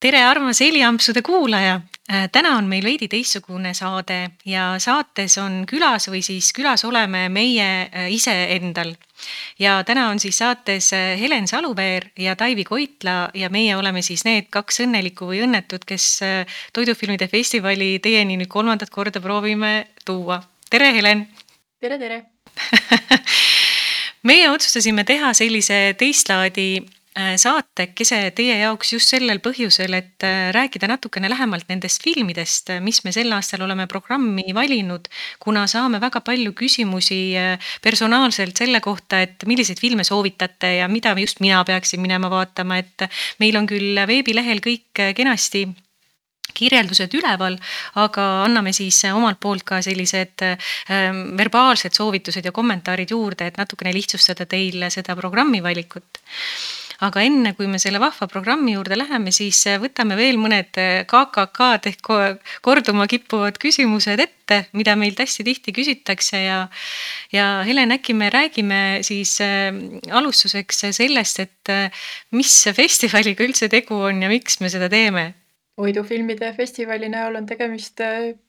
tere, armas heliampsude kuulaja. Äh, täna on meil veidi teistsugune saade ja saates on külas või siis külas oleme meie äh, iseendal. ja täna on siis saates äh, Helen Saluveer ja Taivi Koitla ja meie oleme siis need kaks õnnelikku või õnnetut, kes Toidufilmide festivali teieni nüüd kolmandat korda proovime tuua. tere, Helen. tere, tere meie otsustasime teha sellise teist laadi saatekese teie jaoks just sellel põhjusel, et äh, rääkida natukene lähemalt nendest filmidest, mis me sel aastal oleme programmi valinud, kuna saame väga palju küsimusi äh, personaalselt selle kohta, et milliseid filme soovitate ja mida just mina peaksin minema vaatama, et meil on küll veebilehel kõik kenasti kirjeldused üleval, aga anname siis omalt poolt ka sellised ähm, verbaalsed soovitused ja kommentaarid juurde, et natukene lihtsustada teil seda programmi valikut aga enne kui me selle vahva programmi juurde läheme, siis äh, võtame veel mõned KKK-d äh, ehk korduma kippuvad küsimused ette, mida meilt hästi tihti küsitakse ja. ja Helen, äkki me räägime siis äh, alustuseks sellest, et mis festivaliga üldse tegu on ja miks me seda teeme toidufilmide festivali näol on tegemist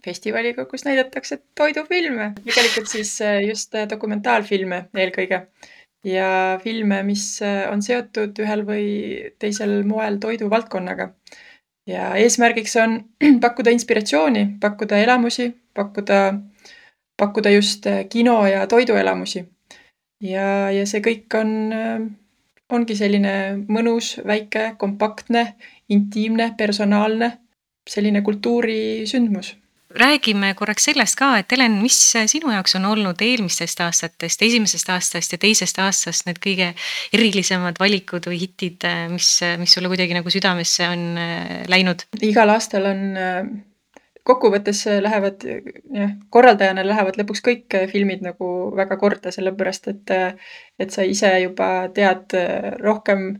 festivaliga, kus näidatakse toidufilme, tegelikult siis just dokumentaalfilme eelkõige ja filme, mis äh, on seotud ühel või teisel moel toiduvaldkonnaga. ja eesmärgiks on pakkuda inspiratsiooni, pakkuda elamusi, pakkuda, pakkuda just äh, kino ja toiduelamusi. ja, ja see kõik on, äh, ongi selline mõnus, väike, kompaktne, intiimne, personaalne, selline kultuurisündmus räägime korraks sellest ka, et Helen, mis sinu jaoks on olnud eelmistest aastatest, esimesest aastast ja teisest aastast need kõige erilisemad valikud või hitid, mis, mis sulle kuidagi nagu südamesse on äh, läinud? igal aastal on äh, kokkuvõttes lähevad jah, korraldajana lähevad lõpuks kõik filmid nagu väga korda, sellepärast et, et sa ise juba tead rohkem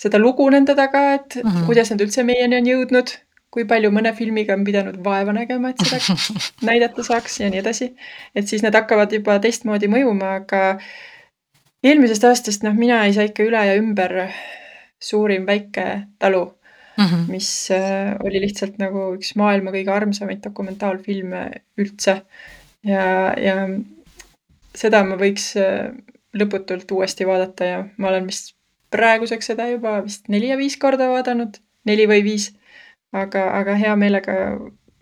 seda lugu nende taga, et mm -hmm. kuidas nad üldse meieni on jõudnud kui palju mõne filmiga on pidanud vaeva nägema, et seda näidata saaks ja nii edasi. et siis need hakkavad juba teistmoodi mõjuma, aga eelmisest aastast, noh, mina ei saa ikka üle ja ümber suurim väike talu mm, -hmm. mis äh, oli lihtsalt nagu üks maailma kõige armsamaid dokumentaalfilme üldse. ja, ja seda ma võiks äh, lõputult uuesti vaadata ja ma olen vist praeguseks seda juba vist neli ja viis korda vaadanud, neli või viis aga, aga hea meelega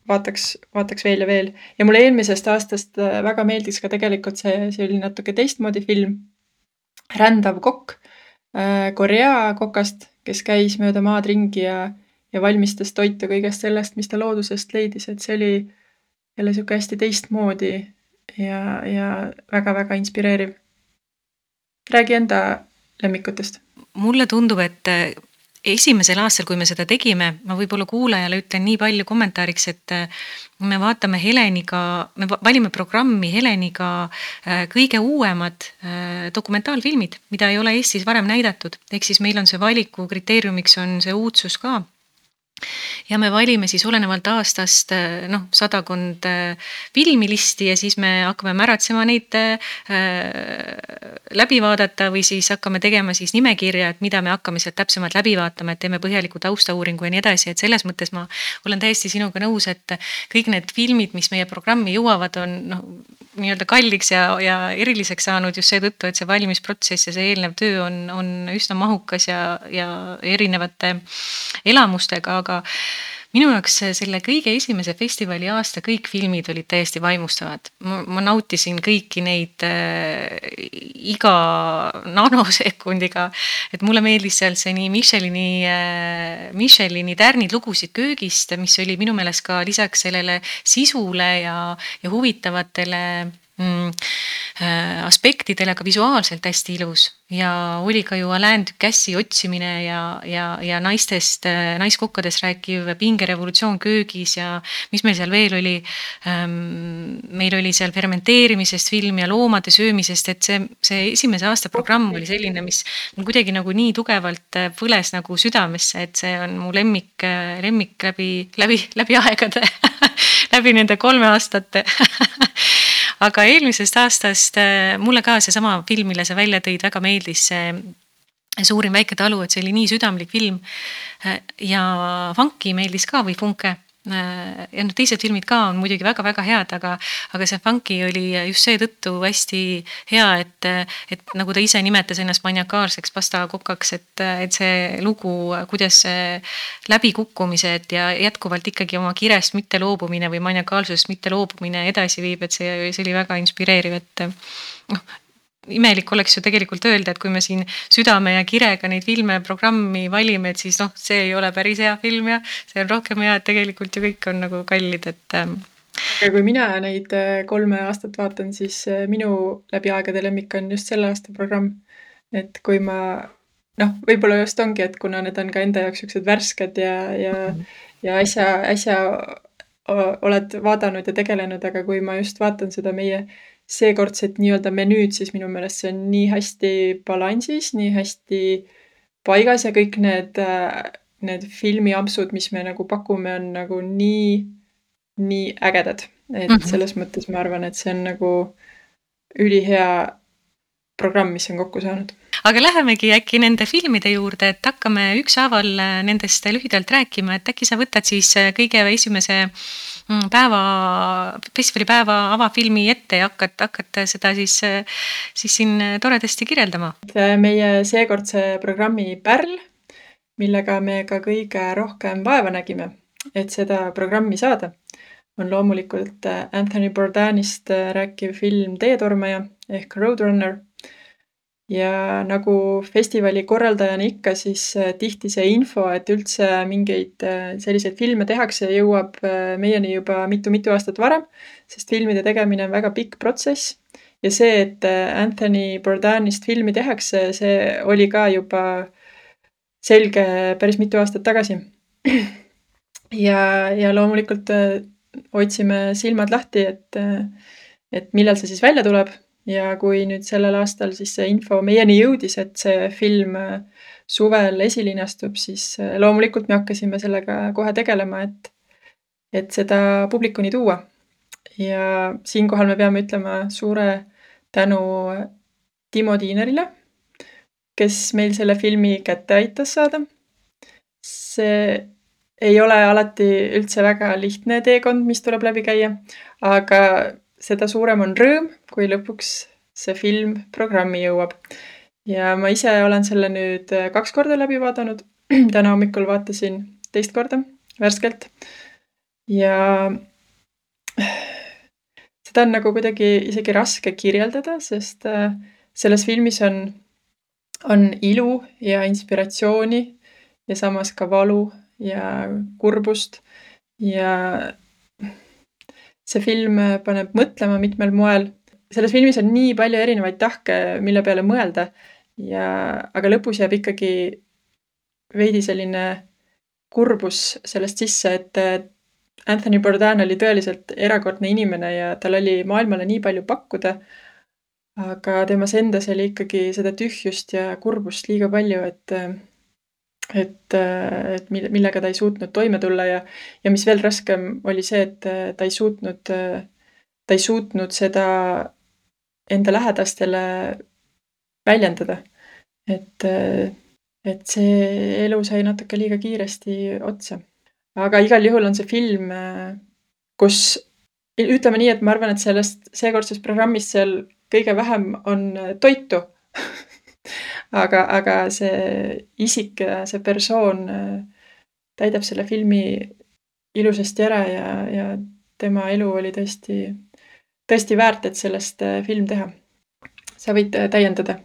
vaataks, vaataks veel ja veel. ja mulle eelmisest aastast äh, väga meeldis ka tegelikult see, see oli natuke teistmoodi film. rändav kokk äh, Korea kokast, kes käis mööda maad ringi ja, ja valmistas toitu kõigest sellest, mis ta loodusest leidis, et see oli jälle sihuke hästi teistmoodi ja, ja väga-väga inspireeriv. räägi enda lemmikutest. mulle tundub, et esimesel aastal, kui me seda tegime, ma võib-olla kuulajale ütlen nii palju kommentaariks, et äh, me vaatame Heleniga, me valime programmi Heleniga äh, kõige uuemad äh, dokumentaalfilmid, mida ei ole Eestis varem näidatud. ehk siis meil on see valiku kriteeriumiks on see uudsus ka ja me valime siis olenevalt aastast äh, noh, sadakond äh, filmilisti ja siis me hakkame märatsema neid äh, läbi vaadata või siis hakkame tegema siis nimekirja, et mida me hakkame sealt täpsemalt läbi vaatama, et teeme põhjaliku taustauuringu ja nii edasi, et selles mõttes ma olen täiesti sinuga nõus, et kõik need filmid, mis meie programmi jõuavad, on noh, nii-öelda kalliks ja, ja eriliseks saanud just seetõttu, et see valimisprotsess ja see eelnev töö on, on üsna mahukas ja, ja erinevate elamustega, aga minu jaoks selle kõige esimese festivali aasta kõik filmid olid täiesti vaimustavad. ma nautisin kõiki neid äh, iga nanosekundiga. et mulle meeldis seal see nii Michelini äh,, Michelini tärnid lugusid köögist, mis oli minu meelest ka lisaks sellele sisule ja, ja huvitavatele mm, äh, aspektidele ka visuaalselt hästi ilus ja oli ka ju Alain Ducassi otsimine ja, ja, ja naistest, äh, naiskokkadest rääkiv pingerevolutsioon köögis ja mis meil seal veel oli ähm,. meil oli seal fermenteerimisest film ja loomade söömisest, et see, see esimese aasta programm oli selline, mis mul kuidagi nagu nii tugevalt äh, põles nagu südamesse, et see on mu lemmik, lemmik läbi, läbi, läbi aegade läbi nende kolme aastate aga eelmisest aastast äh, mulle ka seesama film, mille sa välja tõid, väga meeldis see suurim väike talu, et see oli nii südamlik film. ja Funky meeldis ka või Funke ja noh, teised filmid ka on muidugi väga-väga head, aga, aga see Funky oli just seetõttu hästi hea, et, et nagu ta ise nimetas ennast maniakaalseks pastakokaks, et, et see lugu, kuidas läbikukkumised ja jätkuvalt ikkagi oma kirest mitte loobumine või maniakaalsusest mitte loobumine edasi viib, et see, see oli väga inspireeriv, et noh, imelik oleks ju tegelikult öelda, et kui me siin südame ja kirega neid filme programmi valime, et siis noh, see ei ole päris hea film ja see on rohkem hea, et tegelikult ju kõik on nagu kallid, et ähm, aga kui mina neid äh, kolme aastat vaatan, siis äh, minu läbi aegade lemmik on just selle aasta programm. et kui ma noh, võib-olla just ongi, et kuna need on ka enda jaoks siuksed värsked ja, ja ja äsja, äsja oled vaadanud ja tegelenud, aga kui ma just vaatan seda meie seekordset nii-öelda menüüd, siis minu meelest see on nii hästi balansis, nii hästi paigas ja kõik need, need filmiampsud, mis me nagu pakume, on nagu nii, nii ägedad. et mm -hmm. selles mõttes ma arvan, et see on nagu ülihea programm, mis on kokku saanud aga lähemegi äkki nende filmide juurde, et hakkame ükshaaval nendest lühidalt rääkima, et äkki sa võtad siis kõige esimese päeva, festivalipäeva avafilmi ette ja hakkad, hakkad seda siis, siis siin toredasti kirjeldama. meie seekordse programmi pärl, millega me ka kõige rohkem vaeva nägime, et seda programmi saada, on loomulikult Anthony Bourdainist rääkiv film Teetormaja ehk Roadrunner ja nagu festivali korraldajana ikka, siis äh, tihti see info, et üldse mingeid äh, selliseid filme tehakse, jõuab äh, meieni juba mitu-mitu aastat varem, sest filmide tegemine on väga pikk protsess. ja see, et Anthony Bourdainist filmi tehakse, see oli ka juba selge päris mitu aastat tagasi. ja, ja loomulikult hoidsime silmad lahti, et, et millal see siis välja tuleb ja kui nüüd sellel aastal siis see info meieni jõudis, et see film äh, suvel esilinastub, siis äh, loomulikult me hakkasime sellega kohe tegelema, et, et seda publikuni tuua. ja siinkohal me peame ütlema suure tänu äh, Timo Tiinerile, kes meil selle filmi kätte aitas saada. see ei ole alati üldse väga lihtne teekond, mis tuleb läbi käia, aga seda suurem on rõõm, kui lõpuks see film programmi jõuab. ja ma ise olen selle nüüd äh, kaks korda läbi vaadanud. täna hommikul vaatasin teist korda värskelt. ja seda on nagu kuidagi isegi raske kirjeldada, sest äh, selles filmis on, on ilu ja inspiratsiooni ja samas ka valu ja kurbust ja see film äh, paneb mõtlema mitmel moel. selles filmis on nii palju erinevaid tahke, mille peale mõelda ja, aga lõpus jääb ikkagi veidi selline kurbus sellest sisse, et äh, Anthony Bourdain oli tõeliselt erakordne inimene ja tal oli maailmale nii palju pakkuda. aga temas endas oli ikkagi seda tühjust ja kurbust liiga palju, et äh, et, et mille, millega ta ei suutnud toime tulla ja, ja mis veel raskem, oli see, et ta ei suutnud, ta ei suutnud seda enda lähedastele väljendada. et, et see elu sai natuke liiga kiiresti otsa. aga igal juhul on see film, kus ütleme nii, et ma arvan, et sellest seekordsest programmist seal kõige vähem on toitu aga, aga see isik see persoon äh, täidab selle filmi ilusasti ära ja, ja tema elu oli tõesti, tõesti väärt, et sellest äh, film teha. sa võid äh, täiendada.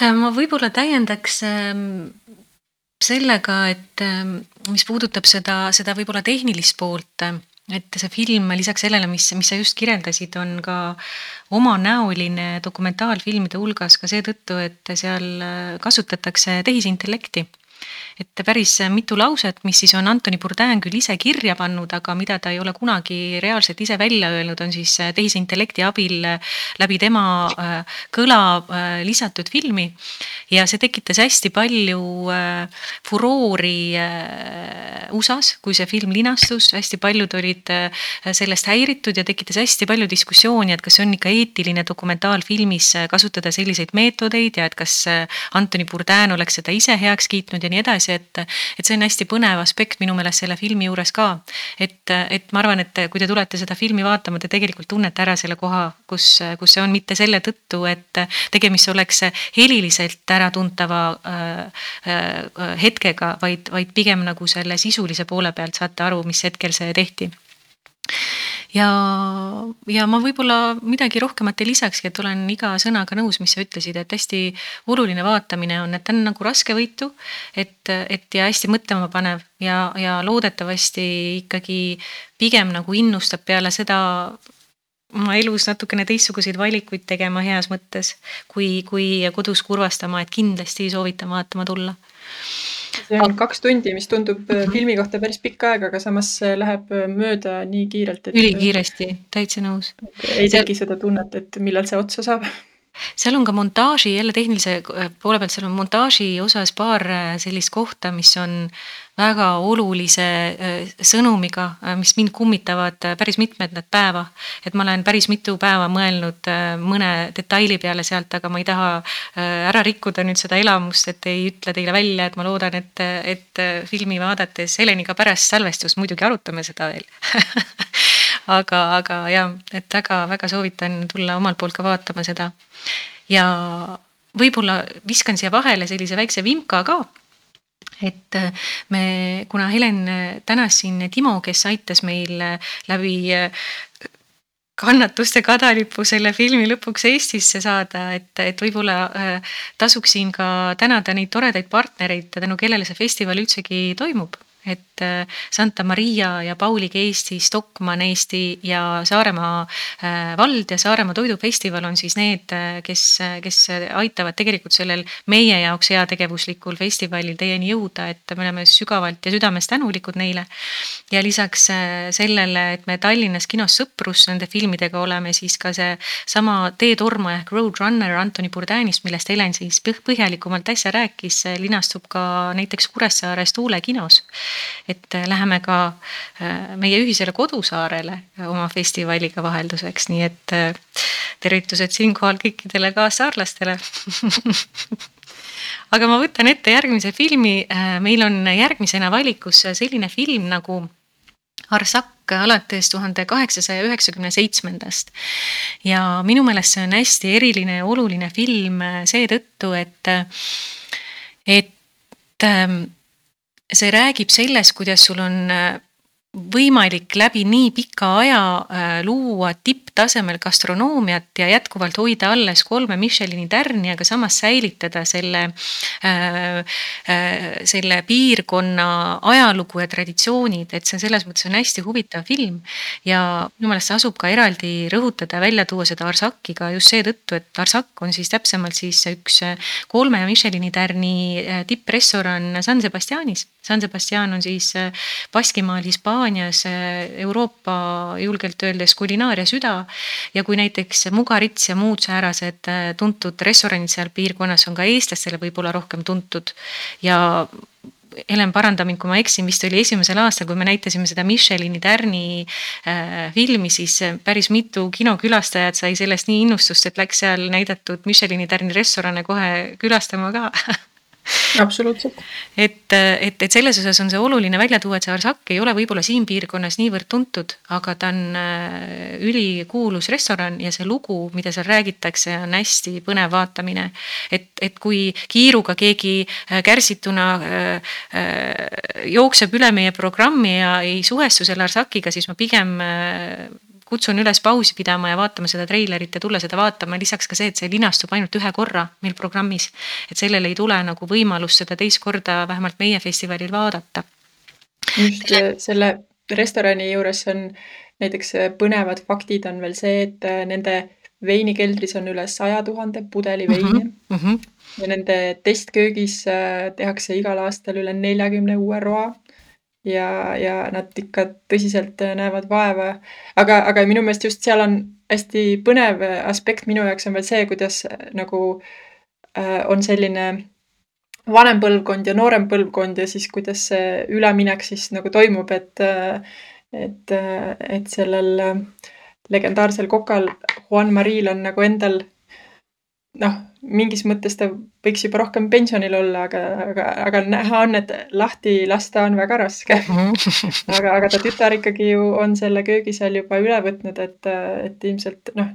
ma võib-olla täiendaks ähm, sellega, et ähm, mis puudutab seda, seda võib-olla tehnilist poolt et see film lisaks sellele, mis, mis sa just kirjeldasid, on ka omanäoline dokumentaalfilmide hulgas ka seetõttu, et seal kasutatakse tehisintellekti et päris mitu lauset, mis siis on Antoni Bourdain küll ise kirja pannud, aga mida ta ei ole kunagi reaalselt ise välja öelnud, on siis tehisintellekti abil läbi tema äh, kõla äh, lisatud filmi. ja see tekitas hästi palju äh, furoori USA-s, kui see film linastus, hästi paljud olid sellest häiritud ja tekitas hästi palju diskussiooni, et kas see on ikka eetiline dokumentaalfilmis kasutada selliseid meetodeid ja et kas Anthony Bourdain oleks seda ise heaks kiitnud ja nii edasi, et et see on hästi põnev aspekt minu meelest selle filmi juures ka. et, et ma arvan, et kui te tulete seda filmi vaatama, te tegelikult tunnete ära selle koha, kus, kus see on mitte selle tõttu, et tegemist oleks heliliselt äratuntava äh, äh, hetkega, vaid, vaid pigem nagu selle sisulise poole pealt saate aru, mis hetkel see tehti ja, ja ma võib-olla midagi rohkemat ei lisakski, et olen iga sõnaga nõus, mis sa ütlesid, et hästi oluline vaatamine on, et ta on nagu raskevõitu. et, et ja hästi mõtlema panev ja, ja loodetavasti ikkagi pigem nagu innustab peale seda oma elus natukene teistsuguseid valikuid tegema heas mõttes, kui, kui kodus kurvastama, et kindlasti soovitan vaatama tulla see on kaks tundi, mis tundub äh, filmi kohta päris pikk aeg, aga samas läheb äh, mööda nii kiirelt, et. ülikiiresti, täitsa nõus. ei teki seda tunnet, et millal see otsa saab seal on ka montaaži, jälle tehnilise äh, poole pealt, seal on montaaži osas paar sellist kohta, mis on väga olulise äh, sõnumiga, äh, mis mind kummitavad äh, päris mitmendat päeva. et ma olen päris mitu päeva mõelnud mõne detaili peale sealt, aga ma ei taha ära rikkuda nüüd seda elamust, et ei ütle teile välja, et ma loodan, et, et filmi vaadates Heleniga pärast salvestust muidugi arutame seda veel aga, aga jah, et väga-väga soovitan tulla omalt poolt ka vaatama seda. ja võib-olla viskan siia vahele sellise väikse vimka ka et äh, me, kuna Helen äh, tänas siin Timo, kes aitas meil äh, läbi kannatuste kadalipu selle filmi lõpuks Eestisse saada, et, et võib-olla tasuks siin ka tänada neid toredaid partnereid, tänu kellele see festival üldsegi toimub et äh, Santa Maria ja Paulig Eesti, Stockmann Eesti ja Saaremaa äh, vald ja Saaremaa Toidufestival on siis need, äh, kes, kes aitavad tegelikult sellel meie jaoks heategevuslikul festivalil teieni jõuda, et me oleme sügavalt ja südamest tänulikud neile. ja lisaks sellele, et me Tallinnas kinos Sõprus nende filmidega oleme, siis ka seesama Teetormaja ehk Roadrunner Antoni Bourdainist, millest Helen siis põhjalikumalt äsja rääkis, linastub ka näiteks Kuressaares Tuule kinos et äh, läheme ka äh, meie ühisele kodusaarele äh, oma festivaliga vahelduseks, nii et tervitused siinkohal kõikidele kaassaarlastele aga ma võtan ette järgmise filmi, meil on järgmisena valikus selline film nagu Arsak alates tuhande kaheksasaja üheksakümne seitsmendast. ja minu meelest see on hästi eriline ja oluline film seetõttu, et, et ähm, see räägib sellest, kuidas sul on äh, võimalik läbi nii pika aja äh, luua tipptasemel gastronoomiat ja jätkuvalt hoida alles kolme Michelini tärni, aga samas säilitada selle äh,, äh, selle piirkonna ajalugu ja traditsioonid, et see selles mõttes on hästi huvitav film. ja minu meelest tasub ka eraldi rõhutada, välja tuua seda Arsaki ka just seetõttu, et Arsak on siis täpsemalt siis üks kolme Michelini tärni tipprestoran San Sebastianis. San Sebastian on siis Baskimaal Hispaanias Hispaanias eh, Euroopa julgelt öeldes kulinaaria süda. ja kui näiteks Mugarits ja muud säärased eh, tuntud restoranid seal piirkonnas on ka eestlastele võib-olla rohkem tuntud ja Helen, paranda mind, kui ma eksin, vist oli esimesel aastal, kui me näitasime seda Michelini tärni äh, filmi, siis päris mitu kinokülastajat sai sellest nii innustust, et läks seal näidatud Michelini tärni restorane kohe külastama ka absoluutselt. et, et, et selles osas on see oluline välja tuua, et see Arsak ei ole võib-olla siin piirkonnas niivõrd tuntud, aga ta on äh, ülikuulus restoran ja see lugu, mida seal räägitakse, on hästi põnev vaatamine. et, et kui kiiruga keegi äh, kärsituna äh, jookseb üle meie programmi ja ei suhestu selle Arsakiga, siis ma pigem kutsun üles pausi pidama ja vaatama seda treilerit ja tulla seda vaatama, lisaks ka see, et see linastub ainult ühe korra meil programmis. et sellele ei tule nagu võimalust seda teist korda vähemalt meie festivalil vaadata. just selle restorani juures on näiteks põnevad faktid on veel see, et äh, nende veinikeldris on üle saja tuhande pudeli veini mm. -hmm. ja nende testköögis äh, tehakse igal aastal üle neljakümne uue roa ja, ja nad ikka tõsiselt äh, näevad vaeva. aga, aga minu meelest just seal on hästi põnev aspekt minu jaoks on veel see, kuidas äh, nagu äh, on selline vanem põlvkond ja noorem põlvkond ja siis kuidas see üleminek siis nagu toimub, et et, et sellel legendaarsel kokal Juan Maril on nagu endal noh, mingis mõttes ta võiks juba rohkem pensionil olla, aga, aga, aga näha on, et lahti lasta on väga raske. Aga, aga ta tütar ikkagi ju on selle köögi seal juba üle võtnud, et, et ilmselt noh,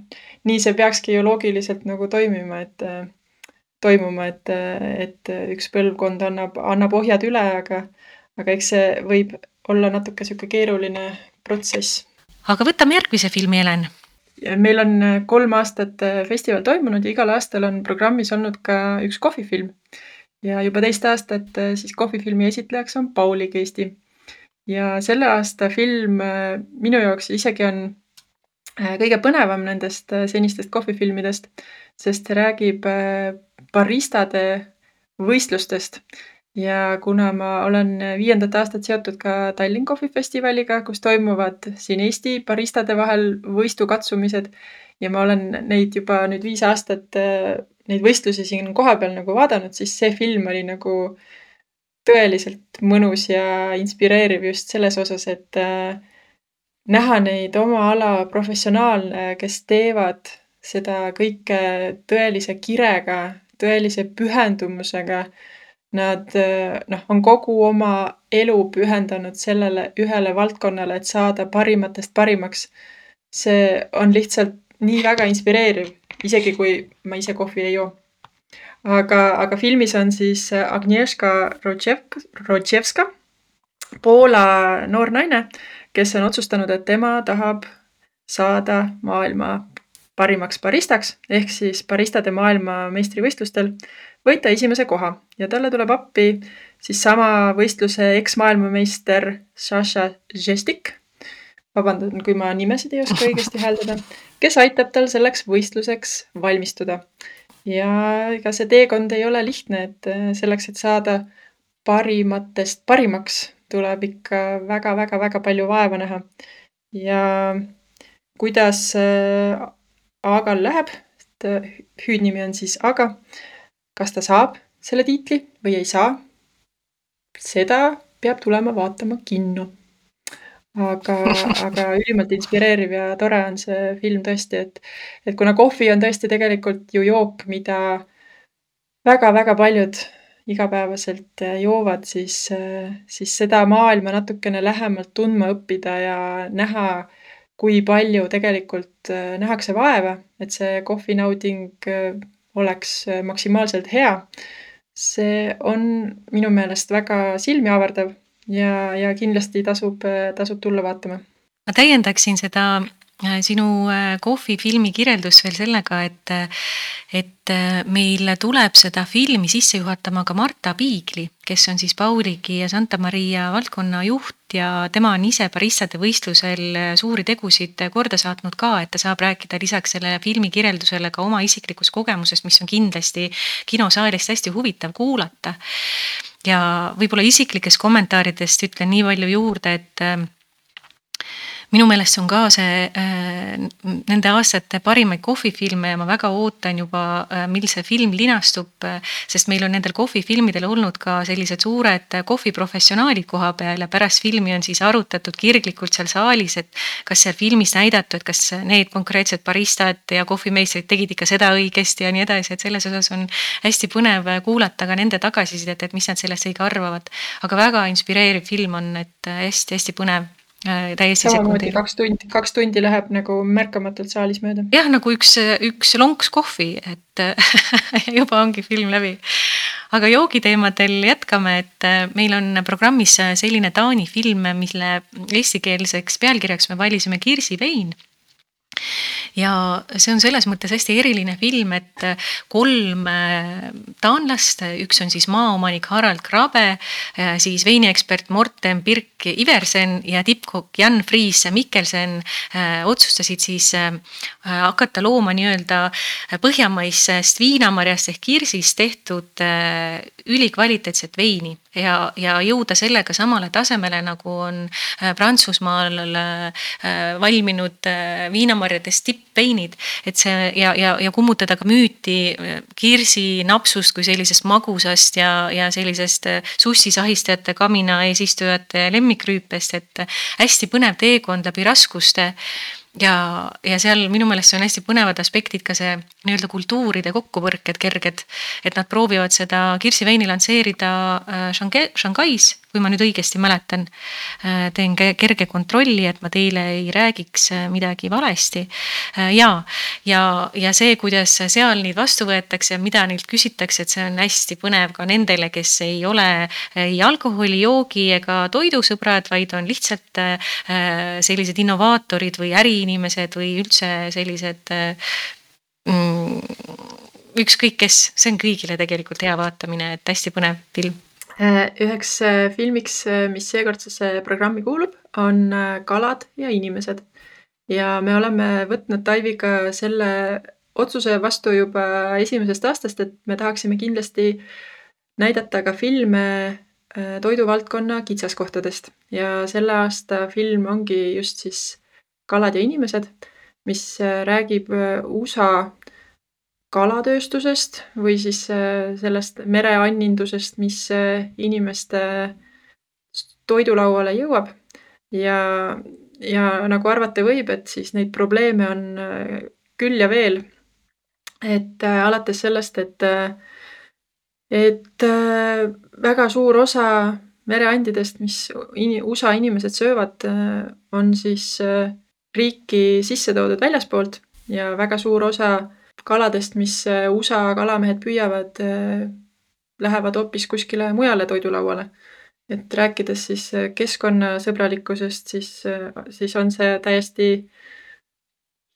nii see peakski ju loogiliselt nagu toimima, et toimuma, et, et üks põlvkond annab, annab ohjad üle, aga, aga eks see võib olla natuke sihuke keeruline protsess. aga võtame järgmise filmi, Helen meil on äh, kolm aastat äh, festival toimunud ja igal aastal on programmis olnud ka üks kohvifilm. ja juba teist aastat äh, siis kohvifilmi esitlejaks on Pauli Keisti. ja selle aasta film minu jaoks isegi on kõige põnevam nendest senistest kohvifilmidest, sest see räägib baristade võistlustest ja kuna ma olen viiendat aastat seotud ka Tallinn Coffee Festivaliga, kus toimuvad siin Eesti baristade vahel võistukatsumised ja ma olen neid juba nüüd viis aastat, neid võistlusi siin kohapeal nagu vaadanud, siis see film oli nagu tõeliselt mõnus ja inspireeriv just selles osas, et näha neid oma ala professionaale, kes teevad seda kõike tõelise kirega, tõelise pühendumusega Nad noh, on kogu oma elu pühendanud sellele ühele valdkonnale, et saada parimatest parimaks. see on lihtsalt nii väga inspireeriv, isegi kui ma ise kohvi ei joo. aga, aga filmis on siis Agnieszka Rodžev-, Rodževska, Poola noor naine, kes on otsustanud, et tema tahab saada maailma parimaks baristaks ehk siis baristade maailmameistrivõistlustel võita esimese koha ja talle tuleb appi siis sama võistluse eksmaailmameister Saša Žestik. vabandan, kui ma nimesid ei oska õigesti hääldada, kes aitab tal selleks võistluseks valmistuda. ja ega see teekond ei ole lihtne, et äh, selleks, et saada parimatest parimaks, tuleb ikka väga-väga-väga palju vaeva näha. ja kuidas äh, Agal läheb, et äh, hüüdnimi on siis Aga kas ta saab selle tiitli või ei saa, seda peab tulema vaatama kinno. aga, aga ülimalt inspireeriv ja tore on see film tõesti, et, et kuna kohvi on tõesti tegelikult ju jook, mida väga-väga paljud igapäevaselt joovad, siis, siis seda maailma natukene lähemalt tundma õppida ja näha, kui palju tegelikult nähakse vaeva, et see kohvinauding oleks äh, maksimaalselt hea. see on minu meelest väga silmi avardav ja, ja kindlasti tasub, äh, tasub tulla vaatama. ma täiendaksin seda sinu äh, kohvifilmi kirjeldus veel sellega, et, et äh, meil tuleb seda filmi sisse juhatama ka Marta Piigli, kes on siis Pauligi ja Santa Maria valdkonna juht ja tema on ise baristade võistlusel suuri tegusid korda saatnud ka, et ta saab rääkida lisaks sellele filmi kirjeldusele ka oma isiklikust kogemusest, mis on kindlasti kinosaalist hästi huvitav kuulata. ja võib-olla isiklikest kommentaaridest ütlen nii palju juurde, et minu meelest see on ka see äh, nende aastate parimaid kohvifilme ja ma väga ootan juba, äh, mil see film linastub, äh, sest meil on nendel kohvifilmidel olnud ka sellised suured kohviprofessionaalid koha peal ja pärast filmi on siis arutatud kirglikult seal saalis, et kas seal filmis näidatu, et kas need konkreetsed baristad ja kohvimeistrid tegid ikka seda õigesti ja nii edasi, et selles osas on hästi põnev kuulata ka nende tagasisidet, et mis nad sellest õige arvavad. aga väga inspireeriv film on, et hästi-hästi põnev täiesti samamoodi kaks tundi, kaks tundi läheb nagu märkamatult saalis mööda. jah, nagu üks, üks lonks kohvi, et juba ongi film läbi. aga joogiteemadel jätkame, et äh, meil on programmis selline Taani film, mille eestikeelseks pealkirjaks me valisime Kirsivein ja see on selles mõttes hästi eriline film, et kolm äh, taanlast, üks on siis maaomanik Harald Grabe, äh, siis veiniekspert Morten Birk Iversen ja tippkokk Jan Friis Mikkelsen äh, otsustasid siis hakata looma nii-öelda põhjamaisest viinamarjast ehk kirsist tehtud ülikvaliteetset veini ja, ja jõuda sellega samale tasemele, nagu on äh, Prantsusmaal äh, valminud äh, viinamarjadest tippveinid. et see ja, ja, ja kummutada ka müüti kirsinapsust kui sellisest magusast ja, ja sellisest sussisahistajate kamina eesistujate lemmikrüüpest, et hästi põnev teekond läbi raskuste ja, ja seal minu meelest see on hästi põnevad aspektid ka see nii-öelda kultuuride kokkupõrked kerged. et nad proovivad seda kirsiveini lansseerida äh, Shanghais, kui ma nüüd õigesti mäletan. Äh, teen kerge kontrolli, et ma teile ei räägiks äh, midagi valesti. ja, ja, ja see, kuidas seal neid vastu võetakse ja mida neilt küsitakse, et see on hästi põnev ka nendele, kes ei ole ei alkoholi, joogi ega toidusõbrad, vaid on lihtsalt sellised innovaatorid või äri inimesed või üldse sellised mm, ükskõik kes, see on kõigile tegelikult hea vaatamine, et hästi põnev film. Äh, üheks äh, filmiks, äh, mis seekordsesse programmi kuulub, on Kalad ja inimesed. ja me oleme võtnud Taiviga selle otsuse vastu juba esimesest aastast, et me tahaksime kindlasti näidata ka filme toiduvaldkonna kitsaskohtadest ja selle aasta film ongi just siis kalad ja inimesed, mis räägib USA kalatööstusest või siis äh, sellest mereannindusest, mis inimeste toidulauale jõuab. ja, ja nagu arvata võib, et siis neid probleeme on küll ja veel. et alates sellest, et, et väga suur osa mereandidest, mis USA inimesed söövad, on siis riiki sisse toodud väljaspoolt ja väga suur osa kaladest, mis äh, USA kalamehed püüavad, äh, lähevad hoopis kuskile mujale toidulauale. et rääkides siis äh, keskkonnasõbralikkusest, siis, siis on see täiesti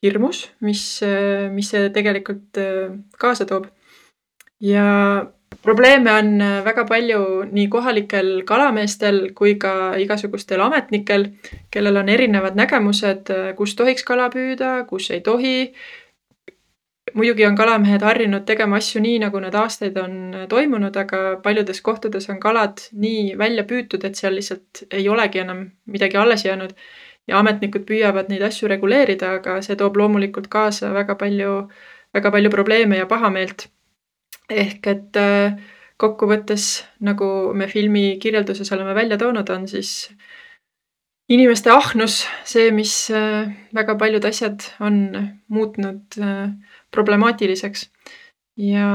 hirmus, mis, mis see tegelikult kaasa toob. ja probleeme on väga palju nii kohalikel kalameestel kui ka igasugustel ametnikel, kellel on erinevad nägemused, kus tohiks kala püüda, kus ei tohi. Muidugi on kalamehed harjunud tegema asju nii, nagu nad aastaid on äh, toimunud, aga paljudes kohtades on kalad nii välja püütud, et seal lihtsalt ei olegi enam midagi alles jäänud. ja ametnikud püüavad neid asju reguleerida, aga see toob loomulikult kaasa väga palju, väga palju probleeme ja pahameelt ehk et äh, kokkuvõttes, nagu me filmi kirjelduses oleme välja toonud, on siis inimeste ahnus see, mis äh, väga paljud asjad on muutnud äh, problemaatiliseks. ja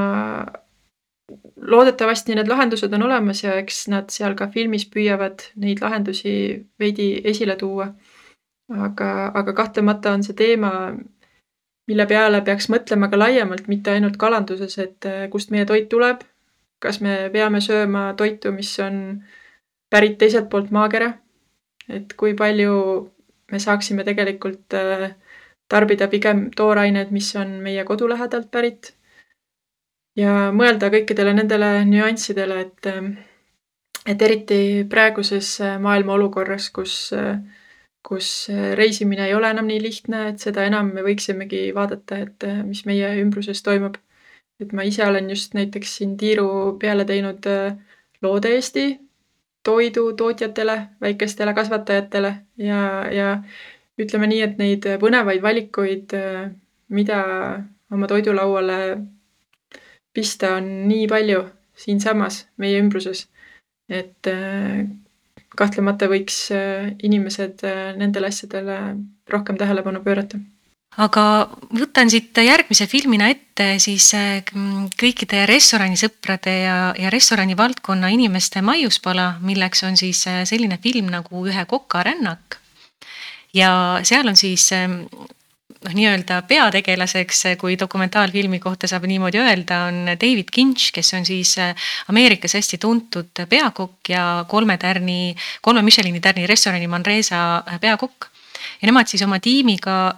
loodetavasti need lahendused on olemas ja eks nad seal ka filmis püüavad neid lahendusi veidi esile tuua. aga, aga kahtlemata on see teema, mille peale peaks mõtlema ka laiemalt, mitte ainult kalanduses, et äh, kust meie toit tuleb. kas me peame sööma toitu, mis on pärit teiselt poolt maakera? et kui palju me saaksime tegelikult äh, tarbida pigem tooraineid, mis on meie kodu lähedalt pärit. ja mõelda kõikidele nendele nüanssidele, et, äh, et eriti praeguses maailma olukorras, kus äh, kus äh, reisimine ei ole enam nii lihtne, et seda enam me võiksimegi vaadata, et äh, mis meie ümbruses toimub. et ma ise olen just näiteks siin tiiru peale teinud äh, loode Eesti toidutootjatele, väikestele kasvatajatele ja, ja ütleme nii, et neid põnevaid valikuid, mida oma toidulauale pista, on nii palju siinsamas meie ümbruses. et kahtlemata võiks äh, inimesed äh, nendele asjadele rohkem tähelepanu pöörata aga võtan siit järgmise filmina ette siis äh, kõikide restoranisõprade ja, ja restorani valdkonna inimeste maiuspala, milleks on siis selline film nagu Ühe koka rännak. Ja seal on siis noh, nii-öelda peategelaseks, kui dokumentaalfilmi kohta saab niimoodi öelda, on David Kinch, kes on siis äh, Ameerikas hästi tuntud peakokk ja kolme tärni, kolme Michelini tärni restorani Manresa äh, peakokk. ja nemad siis oma tiimiga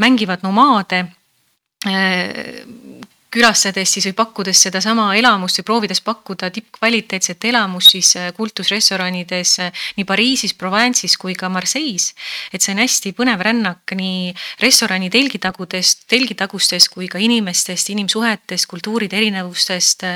mängivad nomaade külastades siis või pakkudes sedasama elamust või proovides pakkuda tippkvaliteetset elamust siis äh, kultusrestoranides äh, nii Pariisis, Provence'is kui ka Marseille's. et see on hästi põnev rännak nii restorani telgitagudest, telgitagustest kui ka inimestest, inimsuhetest, kultuuride erinevustest.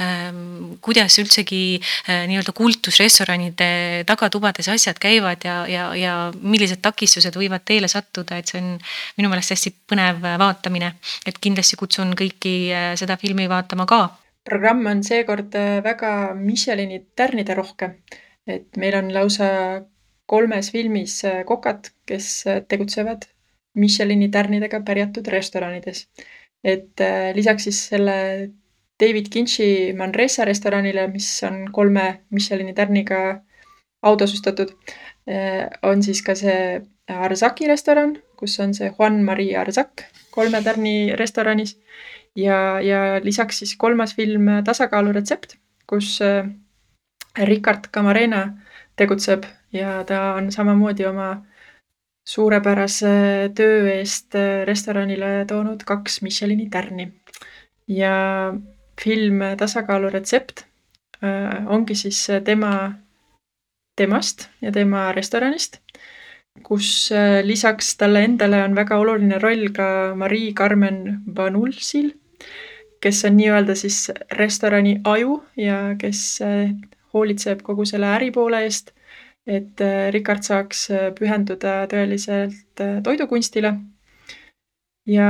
Ähm, kuidas üldsegi äh, nii-öelda kultusrestoranide tagatubades asjad käivad ja, ja, ja millised takistused võivad teele sattuda, et see on minu meelest hästi põnev vaatamine, et kindlasti kutsun kõiki kõiki äh, seda filmi vaatama ka. programm on seekord äh, väga Michelini tärnide rohke. et meil on lausa kolmes filmis äh, kokad, kes tegutsevad Michelini tärnidega pärjatud restoranides. et lisaks siis selle David Kinchi Manresa restoranile, mis on kolme Michelini tärniga autasustatud, on siis ka see Arzaki restoran, kus on see Juan Maria Arzak kolme tärni restoranis ja, ja lisaks siis kolmas film Tasakaalu retsept, kus äh, Ricard Camarena tegutseb ja ta on samamoodi oma suurepärase töö eest äh, restoranile toonud kaks Michelini tärni. ja film Tasakaalu retsept äh, ongi siis tema, temast ja tema restoranist, kus lisaks talle endale on väga oluline roll ka Marie-Carmen Vanulsil kes on nii-öelda siis restorani aju ja kes äh, hoolitseb kogu selle äripoole eest, et äh, Rikard saaks äh, pühenduda tõeliselt toidukunstile. ja,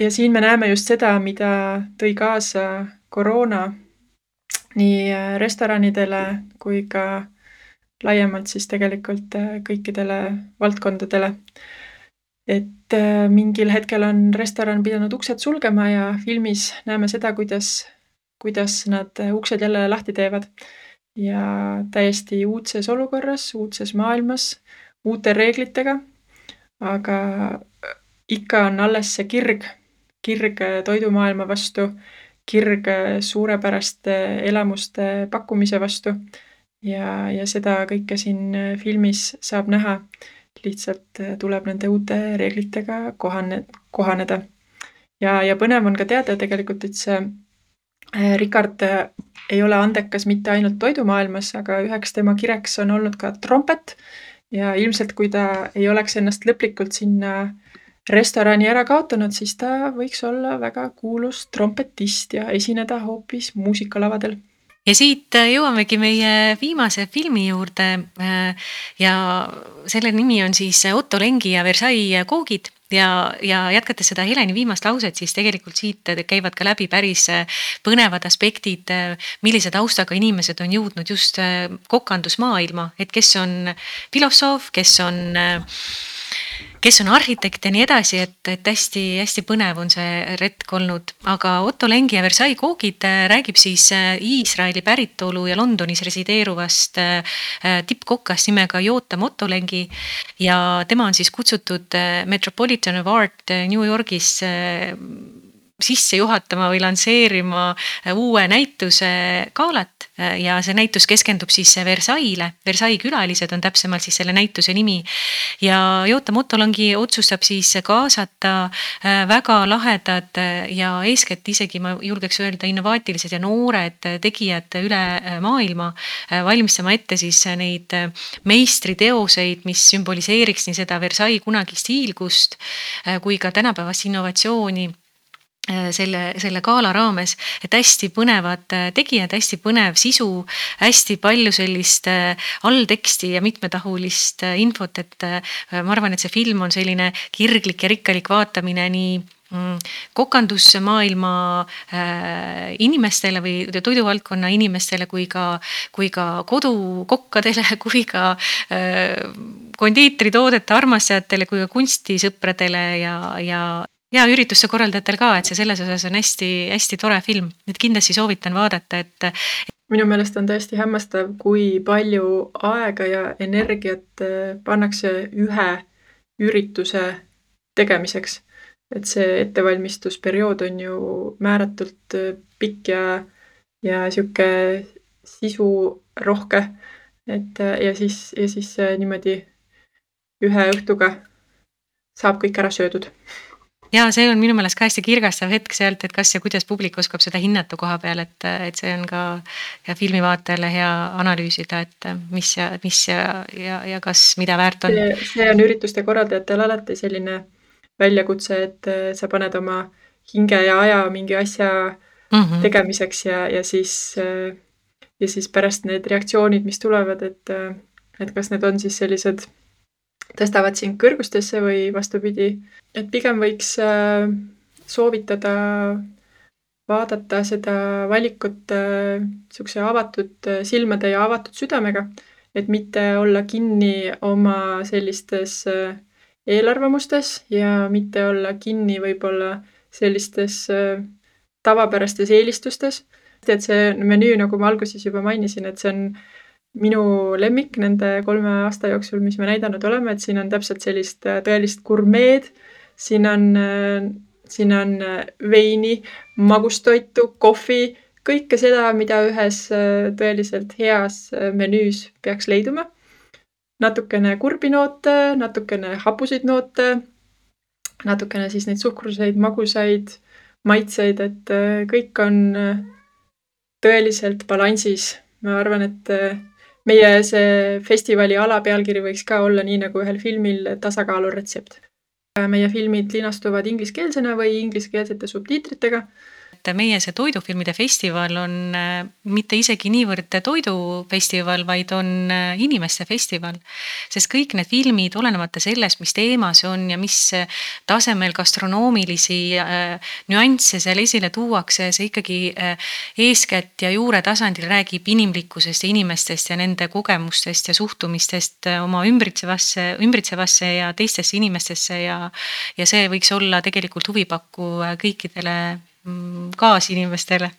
ja siin me näeme just seda, mida tõi kaasa koroona nii restoranidele kui ka laiemalt siis tegelikult kõikidele valdkondadele et äh, mingil hetkel on restoran pidanud uksed sulgema ja filmis näeme seda, kuidas, kuidas nad äh, uksed jälle lahti teevad. ja täiesti uudses olukorras, uudses maailmas, uute reeglitega. aga äh, ikka on alles see kirg, kirg toidumaailma vastu, kirg suurepäraste elamuste pakkumise vastu. ja, ja seda kõike siin filmis saab näha lihtsalt äh, tuleb nende uute reeglitega kohane, kohaneda. ja, ja põnev on ka teada tegelikult, et see äh, Rikard äh, ei ole andekas mitte ainult toidumaailmas, aga üheks tema kireks on olnud ka trompet. ja ilmselt, kui ta ei oleks ennast lõplikult sinna restorani ära kaotanud, siis ta võiks olla väga kuulus trompetist ja esineda hoopis muusikalavadel ja siit äh, jõuamegi meie viimase filmi juurde. Äh, ja selle nimi on siis Otto Lengi ja Versailles koogid ja, ja jätkates seda Heleni viimast lauset, siis tegelikult siit käivad ka läbi päris äh, põnevad aspektid, millise taustaga inimesed on jõudnud just kokandusmaailma, et kes on filosoof, kes on äh, kes on arhitekt ja nii edasi, et, et hästi-hästi põnev on see retk olnud. aga Otto Lengi ja Versailles koogid äh, räägib siis äh, Iisraeli päritolu ja Londonis resideeruvast äh, tippkokast nimega Jotam Otto Lengi. ja tema on siis kutsutud Metropolitan of Art New Yorgis sisse juhatama või lansseerima uue näituse galat ja see näitus keskendub siis Versailles'le, Versailles külalised on täpsemalt siis selle näituse nimi. ja Joota Motolangi otsustab siis kaasata äh, väga lahedad äh, ja eeskätt isegi ma julgeks öelda innovaatilised ja noored tegijad üle äh, maailma valmistama ette siis neid meistriteoseid, mis sümboliseeriks nii seda Versailles kunagist hiilgust kui ka tänapäevast innovatsiooni. Äh, selle, selle gala raames, et hästi põnevad äh, tegijad, hästi põnev sisu, hästi palju sellist äh, allteksti ja mitmetahulist infot, et ma arvan, et see film on selline kirglik ja rikkalik vaatamine nii mm, kokandusmaailma inimestele või toiduvaldkonna inimestele kui ka, kui ka kodukokkadele, kui ka kondiitritoodete armastajatele, kui ka kunstisõpradele ja, ja ja ürituste korraldajatel ka, et see selles osas on hästi-hästi tore film, et kindlasti soovitan vaadata, et. minu meelest on tõesti hämmastav, kui palju aega ja energiat äh, pannakse ühe ürituse tegemiseks. et see ettevalmistusperiood on ju määratult äh, pikk ja, ja sihuke sisurohke. et äh, ja siis, ja siis niimoodi ühe õhtuga saab kõik ära söödud ja see on minu meelest ka hästi kirgastav hetk sealt, et kas ja kuidas publik oskab seda hinnata koha peal, et, et see on ka ja filmivaatajale hea analüüsida, et mis ja mis ja, ja, ja kas, mida väärt on. see on ürituste korraldajatel alati selline väljakutse, et sa paned oma hinge ja aja mingi asja mm -hmm. tegemiseks ja, ja siis ja siis pärast need reaktsioonid, mis tulevad, et et kas need on siis sellised tõstavad sind kõrgustesse või vastupidi, et pigem võiks äh, soovitada vaadata seda valikut äh, avatud äh, silmade ja avatud südamega, et mitte olla kinni oma sellistes eelarvamustes ja mitte olla kinni võib-olla sellistes tavapärastes eelistustes. et see menüü, nagu ma alguses juba mainisin, et see on minu lemmik nende kolme aasta jooksul, mis me näidanud oleme, et siin on täpselt sellist äh, tõelist gurmeed, siin on, äh, siin on äh, veini, magustoitu, kohvi, kõike seda, mida ühes tõeliselt heas menüüs peaks leiduma. natukene kurbi noote, natukene hapuseid noote, natukene siis neid suhkruseid, magusaid, maitseid, et kõik on tõeliselt balansis. ma arvan, et meie see festivali alapealkiri võiks ka olla nii nagu ühel filmil Tasakaalu retsept. meie filmid linastuvad ingliskeelsena või ingliskeelsete subtiitritega et meie see toidufilmide festival on äh, mitte isegi niivõrd toidufestival, vaid on äh, inimeste festival. sest kõik need filmid, olenemata sellest, mis teema see on ja mis äh, tasemel gastronoomilisi nüansse seal esile tuuakse, see ikkagi eeskätt ja juuretasandil räägib inimlikkusest ja inimestest ja nende kogemustest ja suhtumistest oma ümbritsevasse, ümbritsevasse ja teistesse inimestesse ja ja see võiks olla tegelikult huvipakkuv kõikidele kaasinimestele.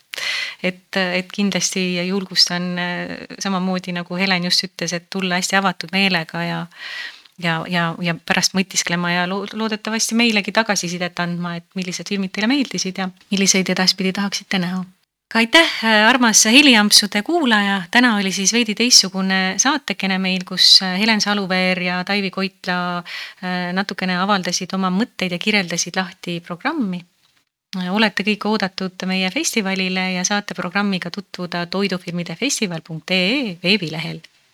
et, et kindlasti julgustan äh, samamoodi nagu Helen just ütles, et tulla hästi avatud meelega ja ja, ja, ja pärast mõtisklema ja loodetavasti meilegi tagasisidet andma, et millised filmid teile meeldisid ja milliseid edaspidi tahaksite näha. Ka aitäh, äh, armas heliampsude kuulaja, täna oli siis veidi teistsugune saatekene meil, kus äh, Helen Saluveer ja Taivi Koitla natukene avaldasid oma mõtteid ja kirjeldasid lahti programmi olete kõik oodatud meie festivalile ja saate programmiga tutvuda toidufilmidefestival.ee veebilehel